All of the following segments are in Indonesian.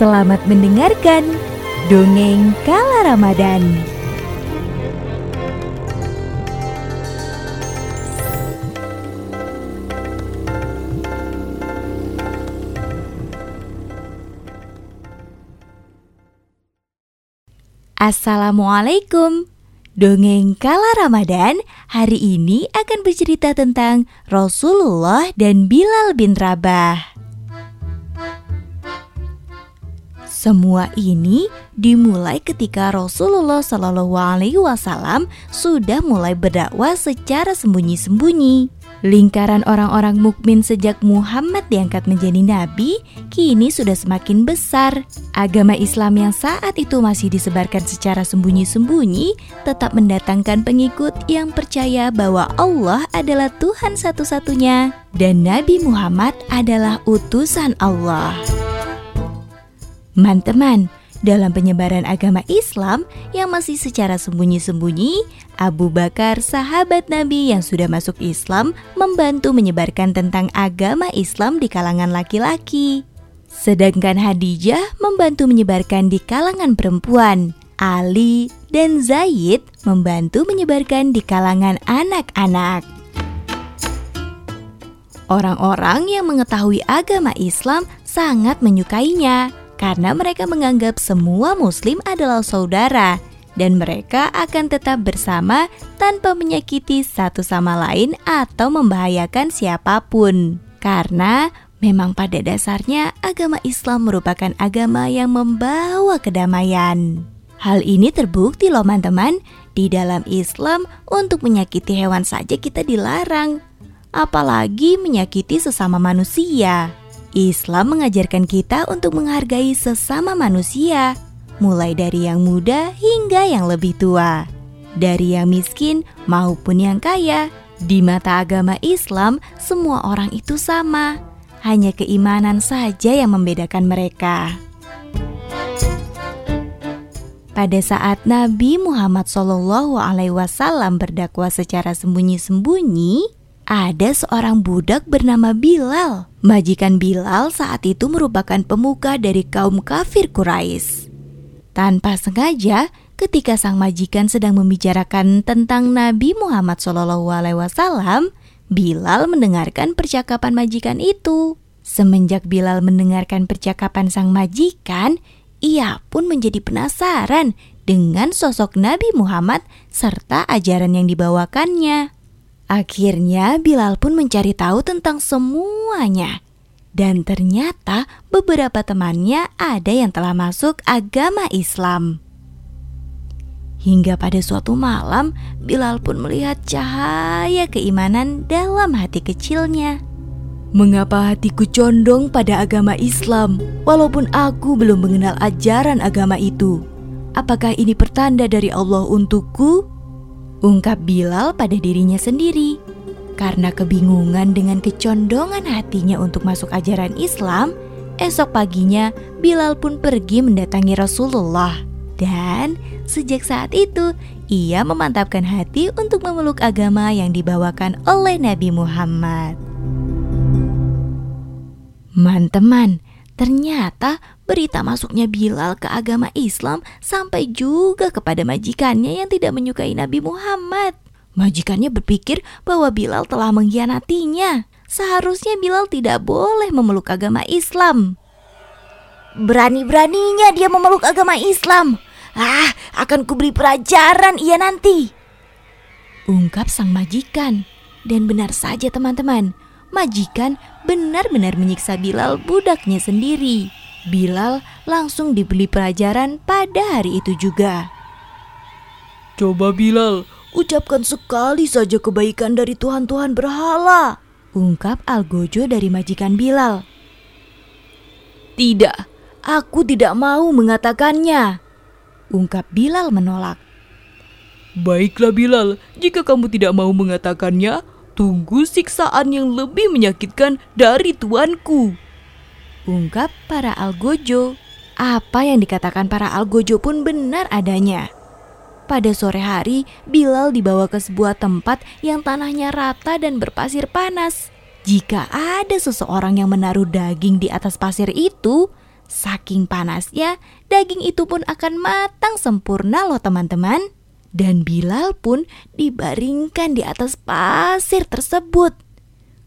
Selamat mendengarkan Dongeng Kala Ramadan. Assalamualaikum. Dongeng Kala Ramadan hari ini akan bercerita tentang Rasulullah dan Bilal bin Rabah Semua ini dimulai ketika Rasulullah Shallallahu Alaihi Wasallam sudah mulai berdakwah secara sembunyi-sembunyi. Lingkaran orang-orang mukmin sejak Muhammad diangkat menjadi nabi kini sudah semakin besar. Agama Islam yang saat itu masih disebarkan secara sembunyi-sembunyi tetap mendatangkan pengikut yang percaya bahwa Allah adalah Tuhan satu-satunya dan Nabi Muhammad adalah utusan Allah. Teman-teman, dalam penyebaran agama Islam yang masih secara sembunyi-sembunyi, Abu Bakar, sahabat Nabi yang sudah masuk Islam, membantu menyebarkan tentang agama Islam di kalangan laki-laki. Sedangkan Hadijah membantu menyebarkan di kalangan perempuan. Ali dan Zaid membantu menyebarkan di kalangan anak-anak. Orang-orang yang mengetahui agama Islam sangat menyukainya karena mereka menganggap semua Muslim adalah saudara dan mereka akan tetap bersama tanpa menyakiti satu sama lain atau membahayakan siapa pun. Karena memang pada dasarnya agama Islam merupakan agama yang membawa kedamaian. Hal ini terbukti loh teman-teman, di dalam Islam untuk menyakiti hewan saja kita dilarang, apalagi menyakiti sesama manusia. Islam mengajarkan kita untuk menghargai sesama manusia, mulai dari yang muda hingga yang lebih tua, dari yang miskin maupun yang kaya. Di mata agama Islam, semua orang itu sama, hanya keimanan saja yang membedakan mereka. Pada saat Nabi Muhammad SAW berdakwah secara sembunyi-sembunyi, ada seorang budak bernama Bilal. Majikan Bilal saat itu merupakan pemuka dari kaum kafir Quraisy. Tanpa sengaja, ketika sang majikan sedang membicarakan tentang Nabi Muhammad SAW, Bilal mendengarkan percakapan majikan itu. Semenjak Bilal mendengarkan percakapan sang majikan, ia pun menjadi penasaran dengan sosok Nabi Muhammad serta ajaran yang dibawakannya. Akhirnya Bilal pun mencari tahu tentang semuanya. Dan ternyata beberapa temannya ada yang telah masuk agama Islam. Hingga pada suatu malam, Bilal pun melihat cahaya keimanan dalam hati kecilnya. Mengapa hatiku condong pada agama Islam, walaupun aku belum mengenal ajaran agama itu? Apakah ini pertanda dari Allah untukku? Ungkap Bilal pada dirinya sendiri. Karena kebingungan dengan kecondongan hatinya untuk masuk ajaran Islam, esok paginya Bilal pun pergi mendatangi Rasulullah. Dan sejak saat itu, ia memantapkan hati untuk memeluk agama yang dibawakan oleh Nabi Muhammad. Man-teman, ternyata berita masuknya Bilal ke agama Islam sampai juga kepada majikannya yang tidak menyukai Nabi Muhammad. Majikannya berpikir bahwa Bilal telah mengkhianatinya. Seharusnya Bilal tidak boleh memeluk agama Islam. Berani-beraninya dia memeluk agama Islam. Ah, akan kuberi pelajaran ia nanti. Ungkap sang majikan. Dan benar saja teman-teman, majikan benar-benar menyiksa Bilal budaknya sendiri. Bilal langsung dibeli pelajaran pada hari itu juga. Coba Bilal, ucapkan sekali saja kebaikan dari Tuhan-Tuhan berhala. Ungkap Algojo dari majikan Bilal. Tidak, aku tidak mau mengatakannya. Ungkap Bilal menolak. Baiklah Bilal, jika kamu tidak mau mengatakannya, tunggu siksaan yang lebih menyakitkan dari tuanku ungkap para algojo. Apa yang dikatakan para algojo pun benar adanya. Pada sore hari, Bilal dibawa ke sebuah tempat yang tanahnya rata dan berpasir panas. Jika ada seseorang yang menaruh daging di atas pasir itu, Saking panasnya, daging itu pun akan matang sempurna loh teman-teman. Dan Bilal pun dibaringkan di atas pasir tersebut.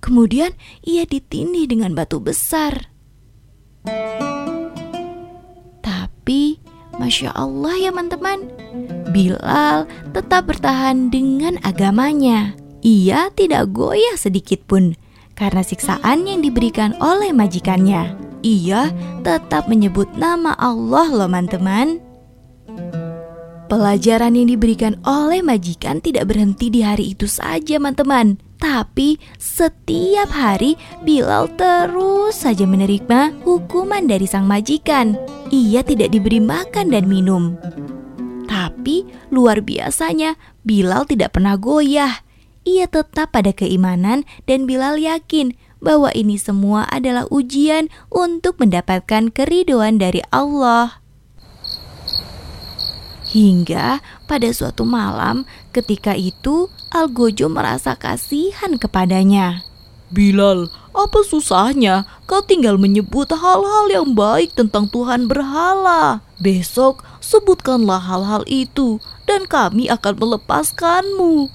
Kemudian ia ditindih dengan batu besar. Tapi, Masya Allah ya teman-teman, Bilal tetap bertahan dengan agamanya. Ia tidak goyah sedikit pun karena siksaan yang diberikan oleh majikannya. Ia tetap menyebut nama Allah loh teman-teman. Pelajaran yang diberikan oleh majikan tidak berhenti di hari itu saja, teman-teman. Tapi setiap hari Bilal terus saja menerima hukuman dari sang majikan. Ia tidak diberi makan dan minum. Tapi luar biasanya Bilal tidak pernah goyah. Ia tetap pada keimanan dan Bilal yakin bahwa ini semua adalah ujian untuk mendapatkan keridoan dari Allah. Hingga pada suatu malam ketika itu Algojo merasa kasihan kepadanya. Bilal, apa susahnya kau tinggal menyebut hal-hal yang baik tentang Tuhan berhala? Besok sebutkanlah hal-hal itu dan kami akan melepaskanmu.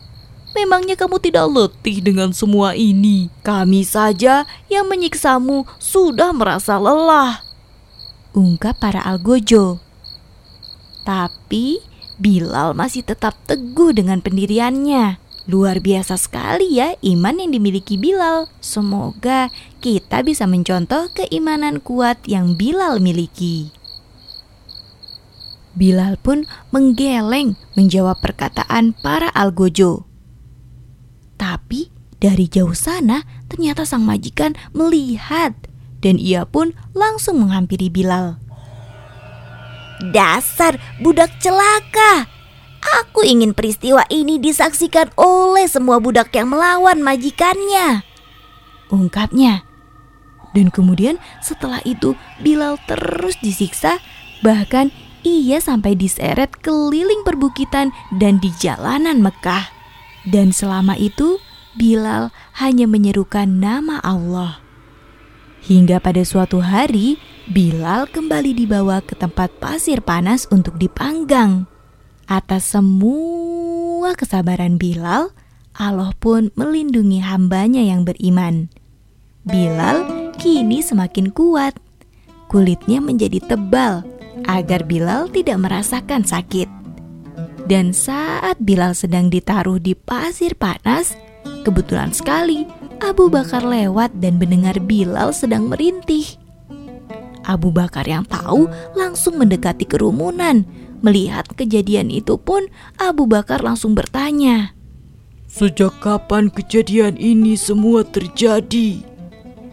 Memangnya kamu tidak letih dengan semua ini? Kami saja yang menyiksamu sudah merasa lelah. Ungkap para Algojo. Tapi Bilal masih tetap teguh dengan pendiriannya. Luar biasa sekali ya iman yang dimiliki Bilal. Semoga kita bisa mencontoh keimanan kuat yang Bilal miliki. Bilal pun menggeleng menjawab perkataan para algojo. Tapi dari jauh sana ternyata sang majikan melihat dan ia pun langsung menghampiri Bilal. Dasar budak celaka. Aku ingin peristiwa ini disaksikan oleh semua budak yang melawan majikannya. Ungkapnya. Dan kemudian setelah itu Bilal terus disiksa bahkan ia sampai diseret keliling perbukitan dan di jalanan Mekah. Dan selama itu Bilal hanya menyerukan nama Allah. Hingga pada suatu hari, Bilal kembali dibawa ke tempat pasir panas untuk dipanggang. Atas semua kesabaran Bilal, Allah pun melindungi hambanya yang beriman. Bilal kini semakin kuat. Kulitnya menjadi tebal agar Bilal tidak merasakan sakit. Dan saat Bilal sedang ditaruh di pasir panas, kebetulan sekali Abu Bakar lewat dan mendengar Bilal sedang merintih. Abu Bakar yang tahu langsung mendekati kerumunan. Melihat kejadian itu pun Abu Bakar langsung bertanya, Sejak kapan kejadian ini semua terjadi?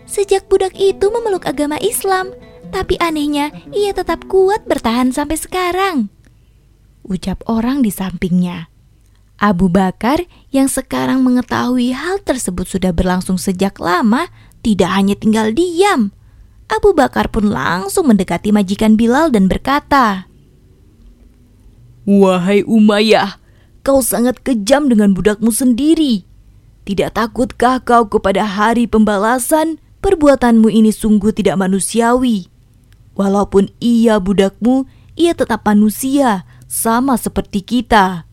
Sejak budak itu memeluk agama Islam, tapi anehnya ia tetap kuat bertahan sampai sekarang. Ucap orang di sampingnya. Abu Bakar yang sekarang mengetahui hal tersebut sudah berlangsung sejak lama tidak hanya tinggal diam. Abu Bakar pun langsung mendekati majikan Bilal dan berkata, Wahai Umayyah, kau sangat kejam dengan budakmu sendiri. Tidak takutkah kau kepada hari pembalasan? Perbuatanmu ini sungguh tidak manusiawi. Walaupun ia budakmu, ia tetap manusia, sama seperti kita.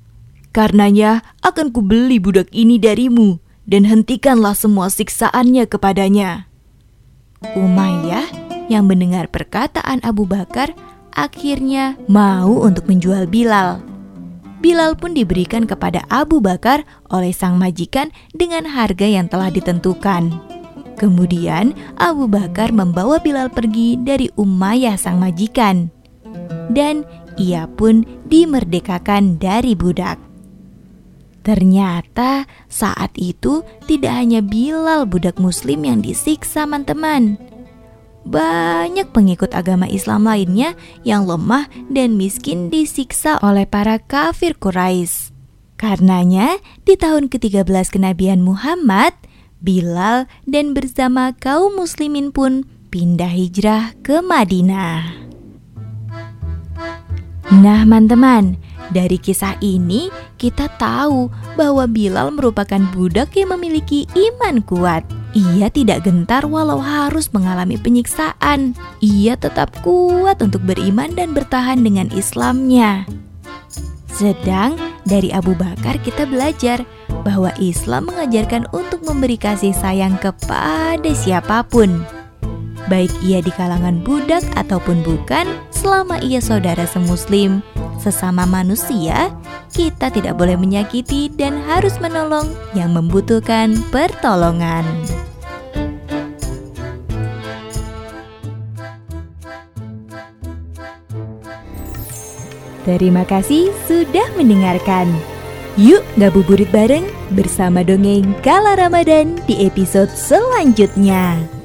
Karenanya akan kubeli budak ini darimu dan hentikanlah semua siksaannya kepadanya. Umayyah yang mendengar perkataan Abu Bakar akhirnya mau untuk menjual Bilal. Bilal pun diberikan kepada Abu Bakar oleh sang majikan dengan harga yang telah ditentukan. Kemudian Abu Bakar membawa Bilal pergi dari Umayyah sang majikan. Dan ia pun dimerdekakan dari budak. Ternyata saat itu tidak hanya Bilal budak muslim yang disiksa teman-teman. Banyak pengikut agama Islam lainnya yang lemah dan miskin disiksa oleh para kafir Quraisy. Karenanya, di tahun ke-13 kenabian Muhammad, Bilal dan bersama kaum muslimin pun pindah hijrah ke Madinah. Nah, teman-teman, dari kisah ini, kita tahu bahwa Bilal merupakan budak yang memiliki iman kuat. Ia tidak gentar walau harus mengalami penyiksaan. Ia tetap kuat untuk beriman dan bertahan dengan Islamnya. Sedang dari Abu Bakar kita belajar bahwa Islam mengajarkan untuk memberi kasih sayang kepada siapa pun. Baik ia di kalangan budak ataupun bukan, selama ia saudara semuslim, sesama manusia, kita tidak boleh menyakiti dan harus menolong yang membutuhkan pertolongan. Terima kasih sudah mendengarkan. Yuk ngabuburit bareng bersama dongeng Kala Ramadan di episode selanjutnya.